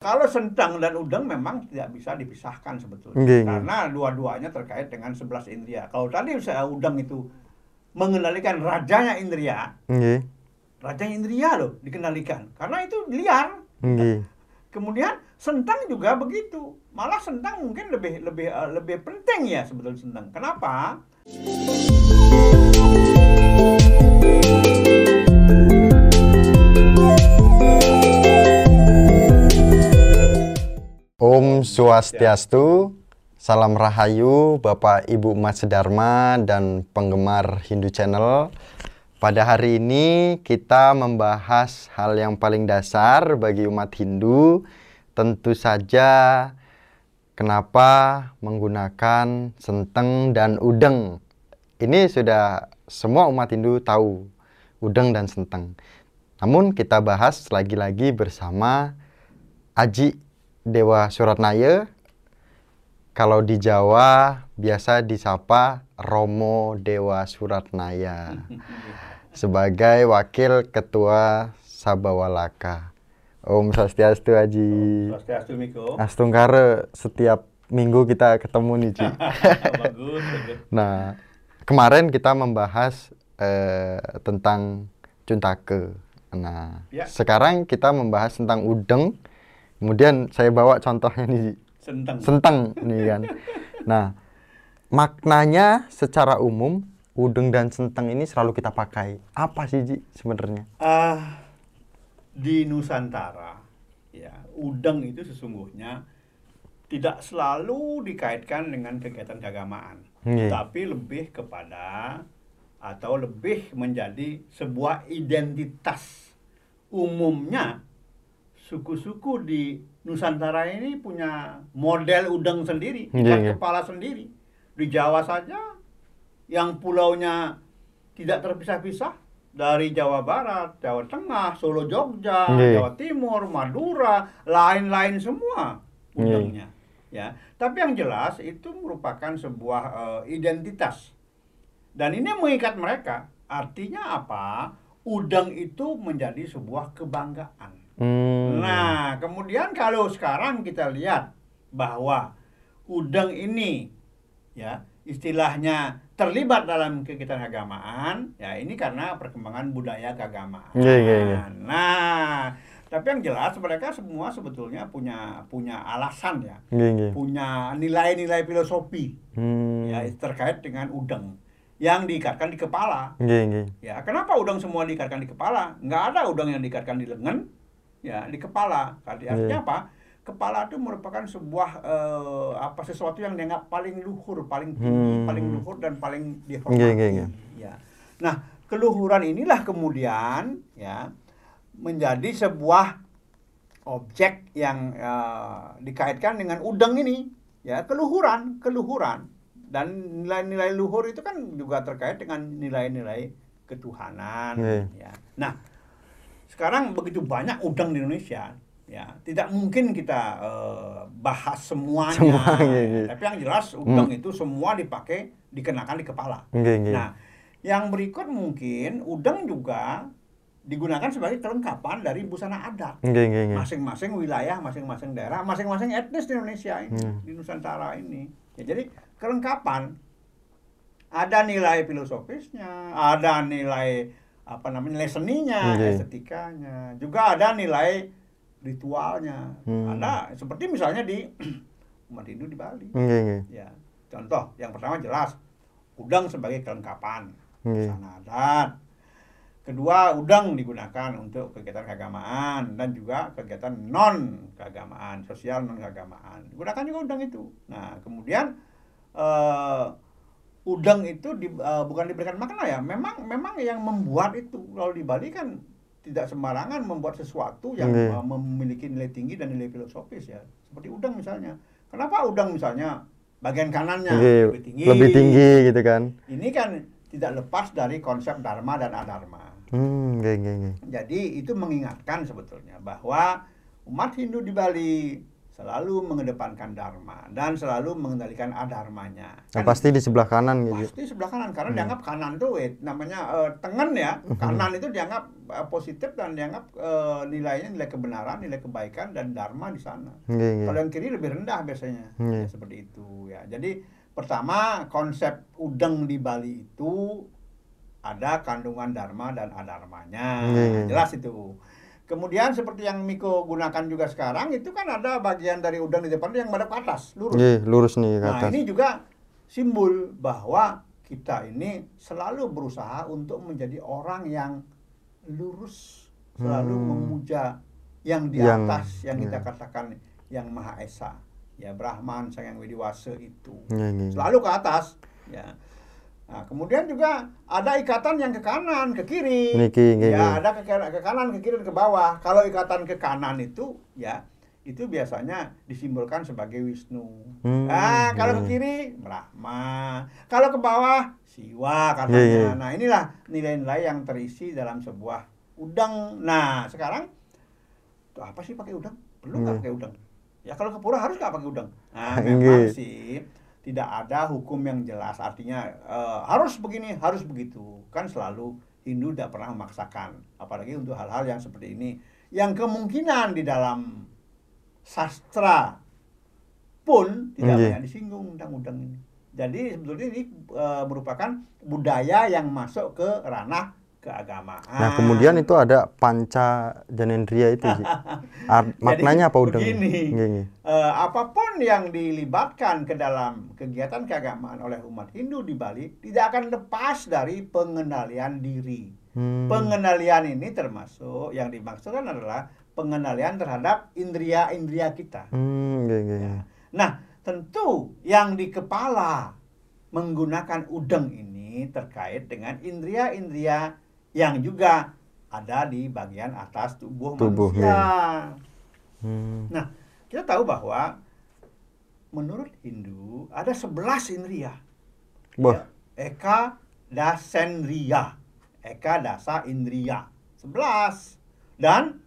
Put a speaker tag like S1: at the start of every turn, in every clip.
S1: Kalau sentang dan udang memang tidak bisa dipisahkan sebetulnya.
S2: Nggih.
S1: Karena dua-duanya terkait dengan 11 indria. Kalau tadi saya udang itu mengendalikan rajanya indria,
S2: Nggih.
S1: rajanya indria loh dikendalikan. Karena itu liar.
S2: Nggih.
S1: Kemudian sentang juga begitu. Malah sentang mungkin lebih lebih eh, lebih penting ya sebetulnya sentang. Kenapa?
S2: Om Swastiastu, salam rahayu Bapak Ibu Mas Sedharma dan penggemar Hindu Channel. Pada hari ini kita membahas hal yang paling dasar bagi umat Hindu, tentu saja kenapa menggunakan senteng dan udeng. Ini sudah semua umat Hindu tahu, udeng dan senteng. Namun kita bahas lagi-lagi bersama Aji Dewa Suratnaya kalau di Jawa biasa disapa Romo Dewa Suratnaya sebagai wakil ketua Sabawalaka. Om Swastiastu Aji.
S1: Swastiastu Miko.
S2: Astungkare setiap minggu kita ketemu nih Ji.
S1: bagus, bagus.
S2: Nah, kemarin kita membahas eh, tentang cuntake. Nah,
S1: Ya.
S2: sekarang kita membahas tentang udeng. Kemudian saya bawa contohnya nih.
S1: Sentang.
S2: senteng nih kan. Nah, maknanya secara umum udeng dan senteng ini selalu kita pakai. Apa sih Ji sebenarnya?
S1: Ah, di Nusantara, ya, udang itu sesungguhnya tidak selalu dikaitkan dengan kegiatan keagamaan,
S2: Nggih.
S1: tapi lebih kepada atau lebih menjadi sebuah identitas. Umumnya suku-suku di Nusantara ini punya model udang sendiri, ikat
S2: nggih.
S1: kepala sendiri. Di Jawa saja yang pulaunya tidak terpisah-pisah dari Jawa Barat, Jawa Tengah, Solo, Jogja,
S2: Nggih.
S1: Jawa Timur, Madura, lain-lain semua udangnya. Ya, tapi yang jelas itu merupakan sebuah eh, identitas dan ini mengikat mereka. Artinya apa? Udang itu menjadi sebuah kebanggaan.
S2: Hmm.
S1: Nah, kemudian kalau sekarang kita lihat bahwa udang ini ya istilahnya terlibat dalam kegiatan keagamaan, ya ini karena perkembangan budaya keagamaan.
S2: Iya, iya, iya.
S1: Nah, tapi yang jelas mereka semua sebetulnya punya punya alasan ya,
S2: Nggih, nggih.
S1: punya nilai-nilai filosofi
S2: Hmm.
S1: ya terkait dengan udang yang diikatkan di kepala.
S2: Nggih, nggih.
S1: Ya, kenapa udang semua diikatkan di kepala? Nggak ada udang yang diikatkan di lengan, ya di kepala. Arti- Artinya
S2: Iya.
S1: apa? Kepala itu merupakan sebuah eh, apa sesuatu yang dianggap paling luhur, paling tinggi,
S2: Hmm.
S1: paling luhur dan paling dihormati.
S2: Nggih, nggih.
S1: Ya. Nah, keluhuran inilah kemudian ya menjadi sebuah objek yang eh, dikaitkan dengan udang ini, ya keluhuran, keluhuran dan nilai-nilai luhur itu kan juga terkait dengan nilai-nilai ketuhanan.
S2: Iya.
S1: Ya. Nah, sekarang begitu banyak udang di Indonesia, ya tidak mungkin kita eh, bahas semuanya.
S2: Semua, iya, iya.
S1: Tapi yang jelas udang itu semua dipakai dikenakan di kepala.
S2: Nggih.
S1: Nah, yang berikut mungkin udang juga digunakan sebagai kelengkapan dari busana adat. Masing-masing wilayah, masing-masing daerah, masing-masing etnis di Indonesia ini,
S2: Hmm.
S1: di Nusantara ini. Ya, jadi kelengkapan ada nilai filosofisnya, ada nilai apa namanya nilai seninya,
S2: Nggih.
S1: estetikanya, juga ada nilai ritualnya.
S2: Hmm.
S1: Ada seperti misalnya di umat Hindu di Bali.
S2: Nggih, nggih.
S1: Ya, contoh yang pertama jelas udang sebagai kelengkapan
S2: Nggih.
S1: busana adat. Kedua, udang digunakan untuk kegiatan keagamaan dan juga kegiatan non keagamaan, sosial non keagamaan. Gunakan juga udang itu. Nah, kemudian eh, udang itu di- eh, bukan diberikan makna ya. Memang memang yang membuat itu kalau di Bali kan tidak sembarangan membuat sesuatu yang
S2: Nggih.
S1: eh, memiliki nilai tinggi dan nilai filosofis ya. Seperti udang misalnya. Kenapa udang misalnya bagian kanannya
S2: Nggih,
S1: lebih tinggi?
S2: lebih tinggi gitu kan.
S1: Ini kan tidak lepas dari konsep dharma dan adharma.
S2: Hmm, nggih, nggih.
S1: Jadi itu mengingatkan sebetulnya bahwa umat Hindu di Bali selalu mengedepankan dharma dan selalu mengendalikan adharmanya.
S2: Yang
S1: Kan
S2: pasti di sebelah kanan gitu.
S1: pasti sebelah kanan karena
S2: Hmm.
S1: dianggap kanan tuh eh, namanya eh, tengen ya. Kanan itu dianggap eh, positif dan dianggap eh, nilainya nilai kebenaran, nilai kebaikan dan dharma di sana.
S2: Nggih.
S1: Kalau yang kiri lebih rendah biasanya.
S2: Iya.
S1: Ya, seperti itu ya. Jadi pertama konsep udeng di Bali itu ada kandungan dharma dan adharmanya.
S2: Iya.
S1: Jelas itu. Kemudian seperti yang Miko gunakan juga sekarang itu kan ada bagian dari udang di depan yang menghadap ke atas, lurus.
S2: Nggih, lurus nih ke
S1: Nah,
S2: atas.
S1: ini juga simbol bahwa kita ini selalu berusaha untuk menjadi orang yang lurus, selalu
S2: Hmm.
S1: memuja yang di
S2: Yang-
S1: atas, yang kita
S2: ya.
S1: katakan yang Maha Esa, ya Brahman, Sang Yang Widiwasa itu.
S2: Nggih, nggih.
S1: Selalu ke atas, ya. Nah, kemudian juga ada ikatan yang ke kanan, ke kiri.
S2: Niki, nggih,
S1: Ya, ada ke, ke kanan, ke kiri, dan ke bawah. Kalau ikatan ke kanan itu, ya, itu biasanya disimbolkan sebagai Wisnu.
S2: Hmm,
S1: Nah, kalau ke kiri Brahma, kalau ke bawah Siwa katanya.
S2: Iya, iya.
S1: Nah, inilah nilai-nilai yang terisi dalam sebuah udang. Nah, sekarang tuh apa sih pakai udang? Perlu nggak
S2: Iya.
S1: pakai udang? Ya kalau ke pura harus nggak pakai udang? Nah, memang sih tidak ada hukum yang jelas. Artinya eh, harus begini, harus begitu. Kan selalu Hindu tidak pernah memaksakan. Apalagi untuk hal-hal yang seperti ini. Yang kemungkinan di dalam sastra pun tidak
S2: Iya.
S1: banyak disinggung tentang udang ini. Jadi sebetulnya ini eh, merupakan budaya yang masuk ke ranah keagamaan.
S2: Nah, kemudian itu ada panca janendria itu sih. Art- maknanya apa udang?
S1: begini. Eh, apa pun yang dilibatkan ke dalam kegiatan keagamaan oleh umat Hindu di Bali tidak akan lepas dari pengendalian diri.
S2: Hmm.
S1: Pengendalian ini termasuk yang dimaksudkan adalah pengendalian terhadap indria-indria kita.
S2: Hmm, nggih.
S1: Ya. Nah, tentu yang di kepala menggunakan udeng ini terkait dengan indria-indria yang juga ada di bagian atas tubuh,
S2: Tubuh,
S1: manusia.
S2: Hmm.
S1: Nah, kita tahu bahwa menurut Hindu ada 11 indria. Ya, Eka dasendriya. Eka dasa indriya. 11. Dan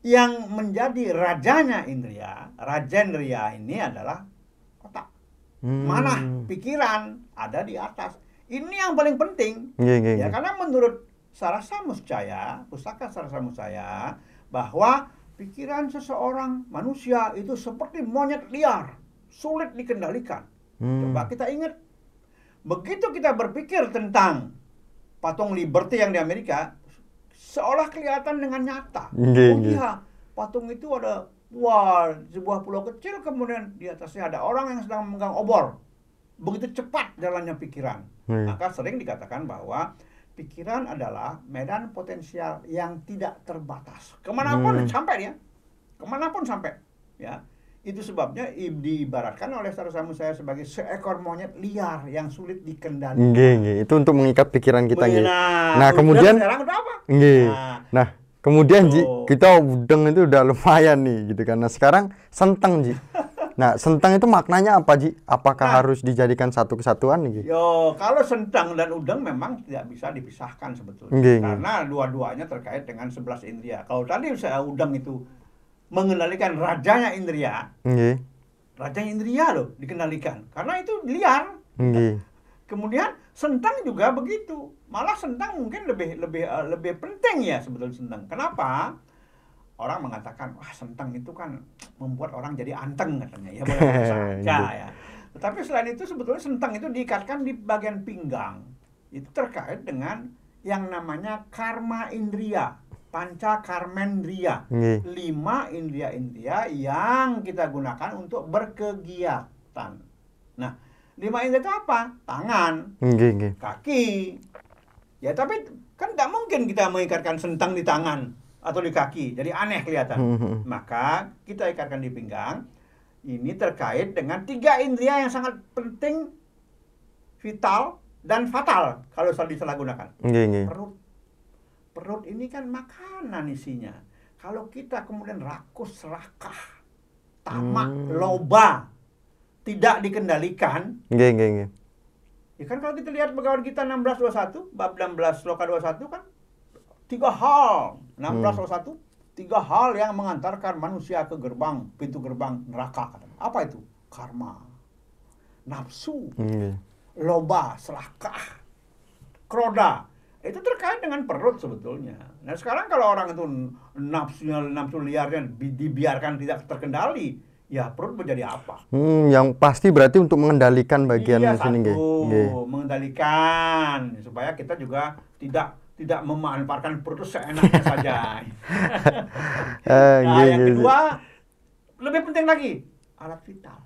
S1: yang menjadi rajanya indria, rajendriya ini adalah otak.
S2: hmm.
S1: Mana pikiran ada di atas. Ini yang paling penting.
S2: Nggih, nggih,
S1: Ya,
S2: nggih.
S1: karena menurut Sarasa Muscaya, pustaka Sarasa Muscaya, bahwa pikiran seseorang manusia itu seperti monyet liar, sulit dikendalikan.
S2: Hmm.
S1: Coba kita ingat, begitu kita berpikir tentang patung Liberty yang di Amerika, seolah kelihatan dengan nyata.
S2: Nggih,
S1: oh
S2: nggih.
S1: iya, patung itu ada, wah, sebuah pulau kecil, kemudian di atasnya ada orang yang sedang memegang obor. Begitu cepat jalannya pikiran.
S2: Hmm.
S1: Maka sering dikatakan bahwa pikiran adalah medan potensial yang tidak terbatas. Ke mana pun
S2: Hmm.
S1: sampai dia, ke mana pun sampai, ya. Itu sebabnya diibaratkan oleh Sarasamu saya sebagai seekor monyet liar yang sulit dikendalikan.
S2: Nggih, nggih. Itu untuk mengikat pikiran kita nggih.
S1: Nah,
S2: Nah, kemudian
S1: sekarang udah apa?
S2: nggih.
S1: Nah,
S2: Nah, kemudian Ji, kita udeng itu udah lumayan nih gitu kan. Nah, sekarang senteng Ji. Nah, senteng itu maknanya apa Ji? Apakah
S1: Nah.
S2: harus dijadikan satu kesatuan? Ji?
S1: Yo, kalau sentang dan udang memang tidak bisa dipisahkan sebetulnya.
S2: Nggih.
S1: Karena dua-duanya terkait dengan 11 indria. Kalau tadi saya udang itu mengendalikan rajanya indria,
S2: Nggih.
S1: rajanya indria loh dikendalikan. Karena itu liar.
S2: Nggih.
S1: Kemudian sentang juga begitu. Malah sentang mungkin lebih lebih eh, lebih penting ya sebetulnya sentang. Kenapa? Orang mengatakan, wah sentang itu kan membuat orang jadi anteng katanya. Ya boleh saja ya. Tetapi selain itu sebetulnya sentang itu diikatkan di bagian pinggang. Itu terkait dengan yang namanya karma indria, panca karmendria.
S2: Nggih.
S1: Lima indria-indria yang kita gunakan untuk berkegiatan. Nah, lima indria itu apa? Tangan,
S2: nggih.
S1: kaki. Ya tapi kan tidak mungkin kita mengikatkan sentang di tangan atau di kaki. Jadi aneh kelihatan.
S2: Hmm.
S1: Maka kita ikatkan di pinggang. Ini terkait dengan tiga indria yang sangat penting, vital, dan fatal kalau salah disalahgunakan.
S2: Nggih.
S1: Perut. Perut ini kan makanan isinya. Kalau kita kemudian rakus, serakah, tamak,
S2: Hmm.
S1: loba, tidak dikendalikan,
S2: Nggih, nggih, nggih.
S1: Ya kan kalau kita lihat pegawai kita 1621, bab 16 sloka 21 kan tiga hal. 1621 tiga hal yang mengantarkan manusia ke gerbang pintu gerbang neraka. Apa itu? Karma, nafsu,
S2: Nggih.
S1: loba, serakah, kroda. Itu terkait dengan perut sebetulnya. Nah sekarang kalau orang itu nafsunya nafsu liarnya bi- dibiarkan tidak terkendali, ya perut menjadi apa?
S2: Hmm, yang pasti berarti untuk mengendalikan bagian
S1: iya,
S2: sini
S1: satu, mengendalikan supaya kita juga tidak tidak memanfaatkan perut seenaknya saja.
S2: Eh,
S1: nah,
S2: nggih,
S1: yang
S2: nggih.
S1: kedua lebih penting lagi alat vital.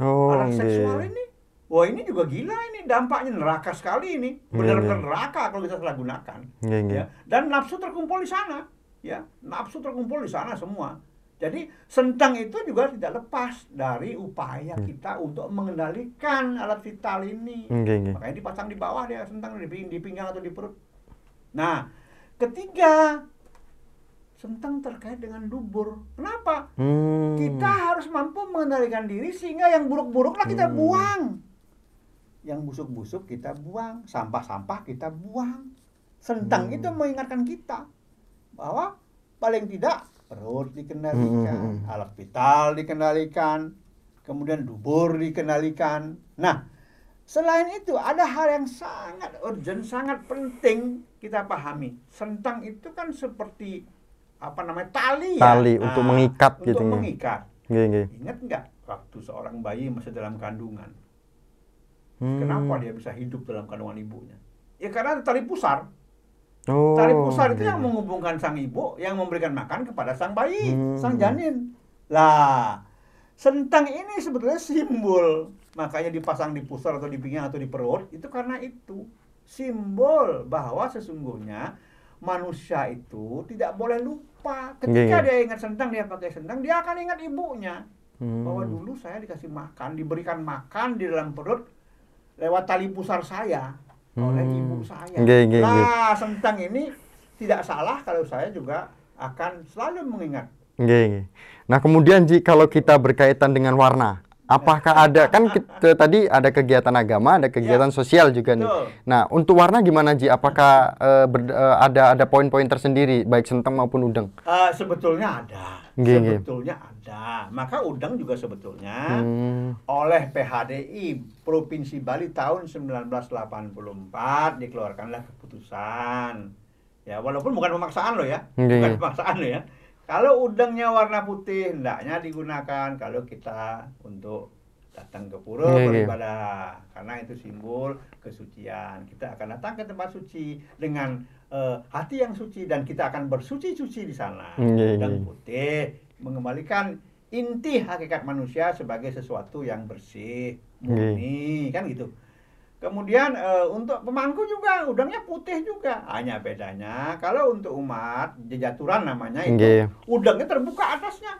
S2: Oh,
S1: alat seksual
S2: nggih.
S1: ini, wah ini juga gila ini dampaknya neraka sekali ini,
S2: Iya,
S1: benar-benar
S2: iya.
S1: neraka kalau kita salah gunakan. Ya. Dan nafsu terkumpul di sana, ya nafsu terkumpul di sana semua. Jadi sentang itu juga tidak lepas dari upaya
S2: Hmm.
S1: kita untuk mengendalikan alat vital ini.
S2: Nggih.
S1: Makanya dipasang di bawah dia sentang di, ping- di pinggang atau di perut. Nah, ketiga sentang terkait dengan dubur. Kenapa?
S2: Hmm.
S1: Kita harus mampu mengendalikan diri sehingga yang buruk-buruklah kita
S2: Hmm.
S1: buang. Yang busuk-busuk kita buang, sampah-sampah kita buang. Sentang
S2: Hmm.
S1: itu mengingatkan kita bahwa paling tidak perut dikendalikan,
S2: hmm,
S1: alat vital dikendalikan, kemudian dubur dikendalikan. Nah, selain itu ada hal yang sangat urgent, sangat penting kita pahami. Sentang itu kan seperti apa namanya tali ya.
S2: Tali untuk mengikat
S1: untuk
S2: gitu, nggih.
S1: mengikat.
S2: Nggih, nggih.
S1: Ingat nggak waktu seorang bayi masih dalam kandungan?
S2: Hmm.
S1: Kenapa dia bisa hidup dalam kandungan ibunya? Ya karena ada tali pusar.
S2: Oh.
S1: Tali pusar itu yang menghubungkan sang ibu yang memberikan makan kepada sang bayi,
S2: Hmm.
S1: sang janin. Lah, sentang ini sebetulnya simbol. Makanya dipasang di pusar atau di pinggang atau di perut itu karena itu simbol bahwa sesungguhnya manusia itu tidak boleh lupa. Ketika
S2: Nggih.
S1: dia ingat sentang, dia pakai sentang, dia akan ingat ibunya
S2: Hmm.
S1: bahwa dulu saya dikasih makan, diberikan makan di dalam perut lewat tali pusar saya oleh
S2: Hmm.
S1: ibu saya.
S2: Nggih, nggih.
S1: nah, sentang ini tidak salah kalau saya juga akan selalu mengingat.
S2: Nggih, nggih. Nah, kemudian Ji kalau kita berkaitan dengan warna, apakah ada kan kita, tadi ada kegiatan agama, ada kegiatan sosial juga nih.
S1: Ya. Betul.
S2: Nah, untuk warna gimana Ji? Apakah eh, ber- eh, ada ada poin-poin tersendiri baik sentang maupun udang?
S1: Eh, sebetulnya ada.
S2: Nggih.
S1: sebetulnya ada. Maka udang juga sebetulnya
S2: Hmm.
S1: oleh PHDI Provinsi Bali tahun 1984 dikeluarkanlah keputusan. Ya, walaupun bukan pemaksaan loh ya.
S2: Nggih,
S1: Bukan pemaksaan loh ya. Kalau udangnya warna putih hendaknya digunakan kalau kita untuk datang ke pura
S2: Nggih, nggih.
S1: beribadah karena itu simbol kesucian. Kita akan datang ke tempat suci dengan eh, hati yang suci dan kita akan bersuci-suci di sana.
S2: Nggih,
S1: Udang
S2: nggih.
S1: putih mengembalikan inti hakikat manusia sebagai sesuatu yang bersih, murni, kan gitu. Kemudian eh, untuk pemangku juga udangnya putih juga. Hanya bedanya kalau untuk umat jejaturan namanya itu
S2: Nggih.
S1: udangnya terbuka atasnya.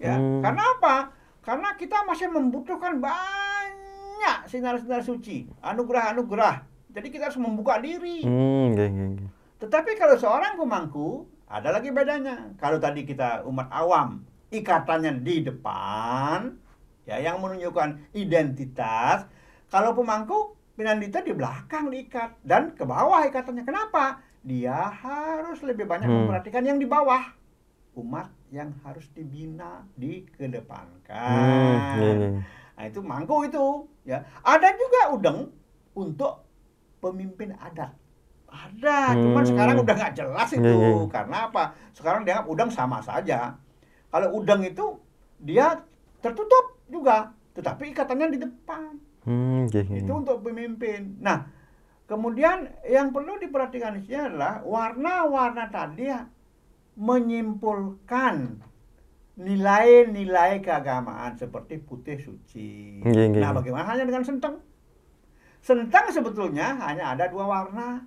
S1: Ya,
S2: Hmm.
S1: karena apa? Karena kita masih membutuhkan banyak sinar-sinar suci, anugerah-anugerah. Jadi kita harus membuka diri.
S2: Hmm, nggih, nggih, nggih.
S1: Tetapi kalau seorang pemangku, ada lagi bedanya. Kalau tadi kita umat awam, ikatannya di depan, ya yang menunjukkan identitas. Kalau pemangku, pinandita di belakang diikat dan ke bawah ikatannya. Kenapa? Dia harus lebih banyak
S2: Hmm.
S1: memperhatikan yang di bawah. Umat yang harus dibina, dikedepankan.
S2: Hmm, nggih.
S1: Nah itu mangku itu ya. Ada juga udeng untuk pemimpin adat. Ada, cuman
S2: Hmm.
S1: sekarang udah nggak jelas itu.
S2: Iya, iya.
S1: Karena apa? Sekarang dianggap udang sama saja. Kalau udang itu dia tertutup juga, tetapi ikatannya di depan.
S2: Hmm, nggih.
S1: Itu untuk pemimpin. Nah, kemudian yang perlu diperhatikan di sini adalah warna-warna tadi ya menyimpulkan nilai-nilai keagamaan seperti putih suci.
S2: Nggih, nggih,
S1: Nah,
S2: nggih.
S1: bagaimana hanya dengan sentang? Sentang sebetulnya hanya ada dua warna.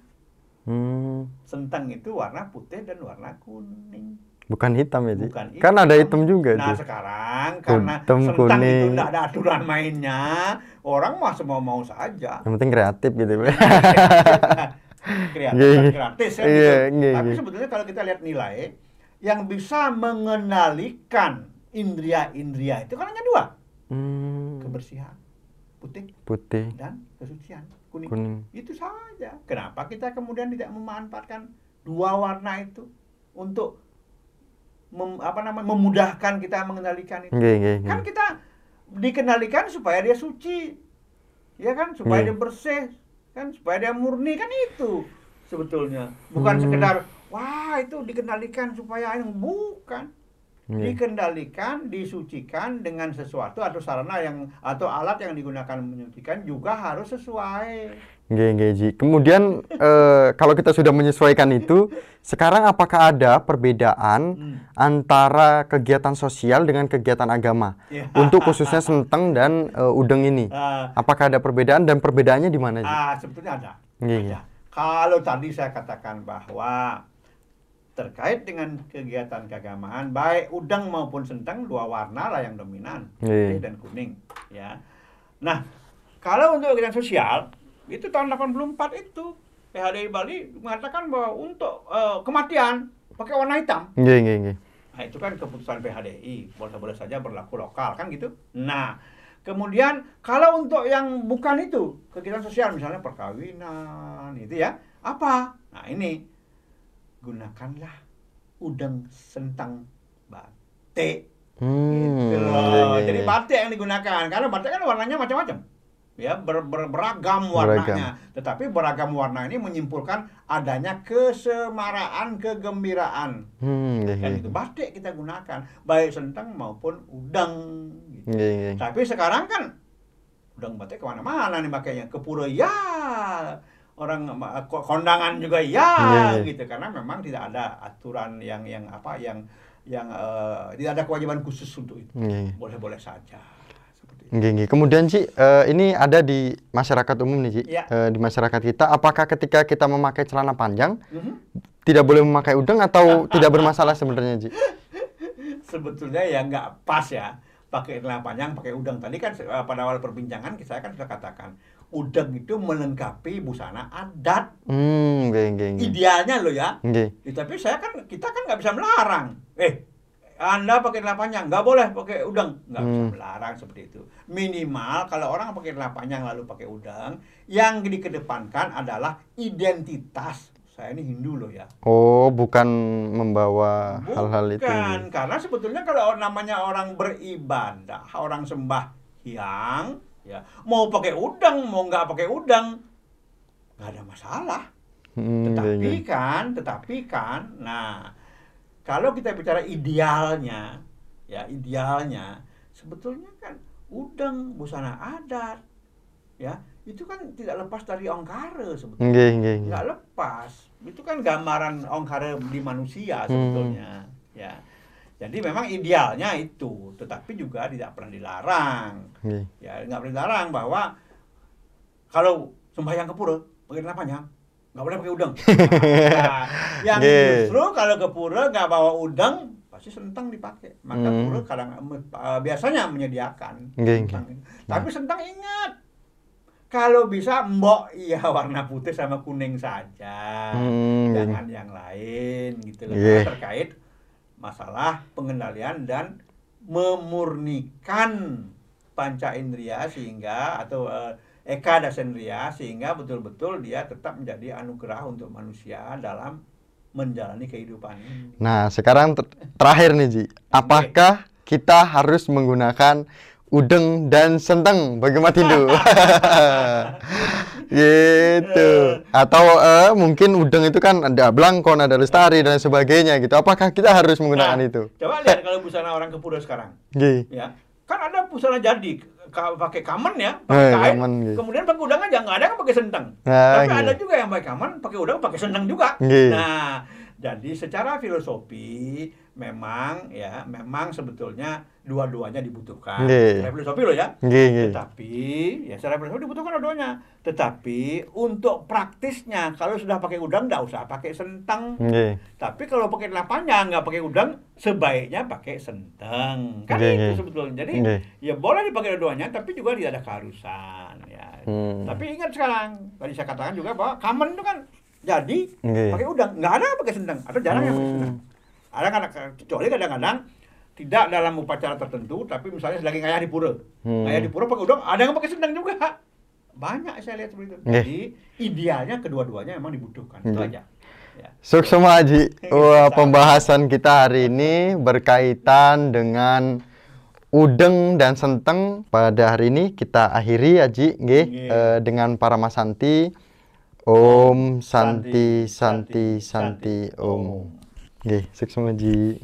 S2: Hmm,
S1: Sentang itu warna putih dan warna kuning.
S2: bukan hitam ya, Ji?
S1: Bukan
S2: Kan ada hitam juga
S1: Nah
S2: tuh.
S1: sekarang karena
S2: Hitam,
S1: sentang itu
S2: kuning.
S1: tidak ada aturan mainnya, orang mah semua mau saja.
S2: Yang penting kreatif gitu, Pak.
S1: kreatif
S2: Iya,
S1: dan
S2: iya.
S1: gratis ya
S2: Iya,
S1: gitu.
S2: iya,
S1: Tapi
S2: iya.
S1: sebetulnya kalau kita lihat nilai yang bisa mengenalikan indria-indria itu kan hanya dua,
S2: Hmm,
S1: kebersihan, putih
S2: putih,
S1: dan kesucian, kuning.
S2: kuning.
S1: Itu saja. Kenapa kita kemudian tidak memanfaatkan dua warna itu untuk mem- apa namanya memudahkan kita mengendalikan itu.
S2: Nggih.
S1: Kan kita dikendalikan supaya dia suci. Ya kan, supaya
S2: Nggih.
S1: dia bersih, kan supaya dia murni kan itu sebetulnya. Bukan
S2: Hmm.
S1: sekedar wah itu dikendalikan supaya ini bukan.
S2: Nggih.
S1: Dikendalikan, disucikan dengan sesuatu atau sarana yang atau alat yang digunakan menyucikan juga harus sesuai.
S2: Nggih, nggih, Ji. Kemudian eh, kalau kita sudah menyesuaikan itu, sekarang apakah ada perbedaan
S1: Hmm.
S2: antara kegiatan sosial dengan kegiatan agama
S1: Ya.
S2: untuk khususnya Senteng dan eh, Udeng ini?
S1: Ah,
S2: Apakah ada perbedaan dan perbedaannya di mana,
S1: ah, sebetulnya ada. Ada. Kalau tadi saya katakan bahwa terkait dengan kegiatan keagamaan baik udang maupun sentang dua warna lah yang dominan
S2: Iya.
S1: putih dan kuning ya nah kalau untuk kegiatan sosial itu tahun 84 itu PHDI Bali mengatakan bahwa untuk eh, kematian pakai warna hitam
S2: Nggih, nggih, nggih.
S1: Nah, itu kan keputusan PHDI, boleh-boleh saja berlaku lokal kan gitu. Nah, kemudian kalau untuk yang bukan itu, kegiatan sosial misalnya perkawinan itu ya, apa? Nah, ini gunakanlah udang sentang batik.
S2: Hmm,
S1: Gitu loh.
S2: nggih, nggih,
S1: Jadi
S2: nggih.
S1: batik yang digunakan karena batik kan warnanya macam-macam. Ya, ber- ber- beragam warnanya. Tetapi beragam warna ini menyimpulkan adanya kesemaraan, kegembiraan.
S2: Hmm, nggih.
S1: itu batik kita gunakan, baik sentang maupun udang. Gitu. Tapi sekarang kan udang batik ke mana-mana nih makanya ke pura ya, orang kondangan juga ya,
S2: Iya, iya.
S1: gitu karena memang tidak ada aturan yang yang apa yang yang eh, tidak ada kewajiban khusus untuk itu.
S2: Nggih, nggih.
S1: Boleh-boleh saja. Itu.
S2: Nggih, nggih. Kemudian Ci, eh, ini ada di masyarakat umum nih Ci.
S1: Iya.
S2: Eh, di masyarakat kita, apakah ketika kita memakai celana panjang
S1: Mhm.
S2: tidak boleh memakai udeng atau tidak bermasalah sebenarnya Ci?
S1: Sebetulnya ya nggak pas ya pakai celana panjang, pakai udang. Tadi kan pada awal perbincangan saya kan sudah katakan udang itu melengkapi busana adat.
S2: Hmm, nggih, nggih.
S1: Idealnya loh ya. Ya, tapi saya kan kita kan nggak bisa melarang. Eh, anda pakai celana panjang nggak boleh pakai udang, nggak bisa
S2: Hmm.
S1: melarang seperti itu. Minimal kalau orang pakai celana panjang lalu pakai udang, yang dikedepankan adalah identitas. Saya ini Hindu loh ya.
S2: Oh, bukan membawa hal-hal itu.
S1: Bukan, karena sebetulnya kalau namanya orang beribadah, orang sembah hyang, ya mau pakai udang, mau nggak pakai udang, nggak ada masalah.
S2: Hmm, nggih,
S1: Tetapi
S2: nggih.
S1: kan, tetapi kan, nah kalau kita bicara idealnya, ya idealnya, sebetulnya kan udang busana adat, ya itu kan tidak lepas dari ongkare sebetulnya,
S2: Nggih, nggih, nggih.
S1: nggak lepas. Itu kan gambaran ongkare di manusia
S2: Hmm.
S1: sebetulnya, ya. Jadi memang idealnya itu, tetapi juga tidak pernah dilarang.
S2: Nggih.
S1: ya nggak boleh dilarang bahwa kalau sembahyang ke pura pakai panjang. Nggak boleh pakai udang. Nah, yang
S2: Nggih.
S1: justru kalau ke pura nggak bawa udang pasti sentang dipakai. Maka
S2: Hmm.
S1: pura kadang eh, biasanya menyediakan.
S2: Nggih,
S1: sentang itu. tapi sentang ingat kalau bisa mbok iya warna putih sama kuning saja.
S2: Hmm,
S1: jangan yang lain gitu loh. Terkait masalah pengendalian dan memurnikan panca indera sehingga atau eh, eka dasendria sehingga betul-betul dia tetap menjadi anugerah untuk manusia dalam menjalani kehidupan.
S2: Nah, sekarang ter- terakhir nih Ji, apakah kita harus menggunakan udeng dan senteng bagi umat Hindu? gitu. Atau eh, mungkin udeng itu kan ada blangkon, ada lestari dan sebagainya gitu. Apakah kita harus menggunakan
S1: Nah,
S2: itu?
S1: Coba lihat kalau busana orang ke pura sekarang,
S2: Nggih.
S1: ya. Kan ada busana jadi ka- pakai kamen ya,
S2: Eh,
S1: pakai kain,
S2: kamen, gitu.
S1: kemudian pakai udang aja nggak ada yang pakai sentang.
S2: Nah,
S1: Tapi
S2: gitu.
S1: ada juga yang pakai kamen, pakai udang, pakai sentang juga.
S2: Nggih.
S1: Nah, jadi secara filosofi memang ya, memang sebetulnya dua-duanya dibutuhkan.
S2: Nggih.
S1: Secara filosofi loh ya.
S2: Nggih, nggih.
S1: Tetapi ya secara filosofi dibutuhkan dua-duanya. Tetapi untuk praktisnya kalau sudah pakai udang nggak usah pakai sentang.
S2: Nggih.
S1: Tapi kalau pakai panjang nggak pakai udang, sebaiknya pakai sentang. Kan
S2: Nggih,
S1: itu
S2: nggih.
S1: sebetulnya. Jadi
S2: Nggih.
S1: ya boleh dipakai dua-duanya, tapi juga tidak ada keharusan. Ya.
S2: Hmm.
S1: Tapi ingat sekarang, tadi saya katakan juga bahwa kamen itu kan jadi
S2: Nggih.
S1: pakai udang, nggak ada pakai sentang atau jarang yang pakai
S2: Hmm.
S1: sentang. Ada kadang kecuali kadang-kadang tidak dalam upacara tertentu, tapi misalnya lagi ngayah di pura,
S2: Hmm.
S1: ngayah di pura pakai udang, ada yang pakai sentang juga. Banyak saya lihat seperti itu.
S2: Nggih.
S1: Jadi idealnya kedua-duanya memang dibutuhkan. Itu aja. Ya.
S2: Suksema Haji. Wah, pembahasan kita hari ini berkaitan dengan udeng dan senteng. Pada hari ini kita akhiri Haji nggih
S1: Nggih.
S2: eh, dengan para Mas Santi. Om Santi Santi Santi Om. Nggih, suksema Haji.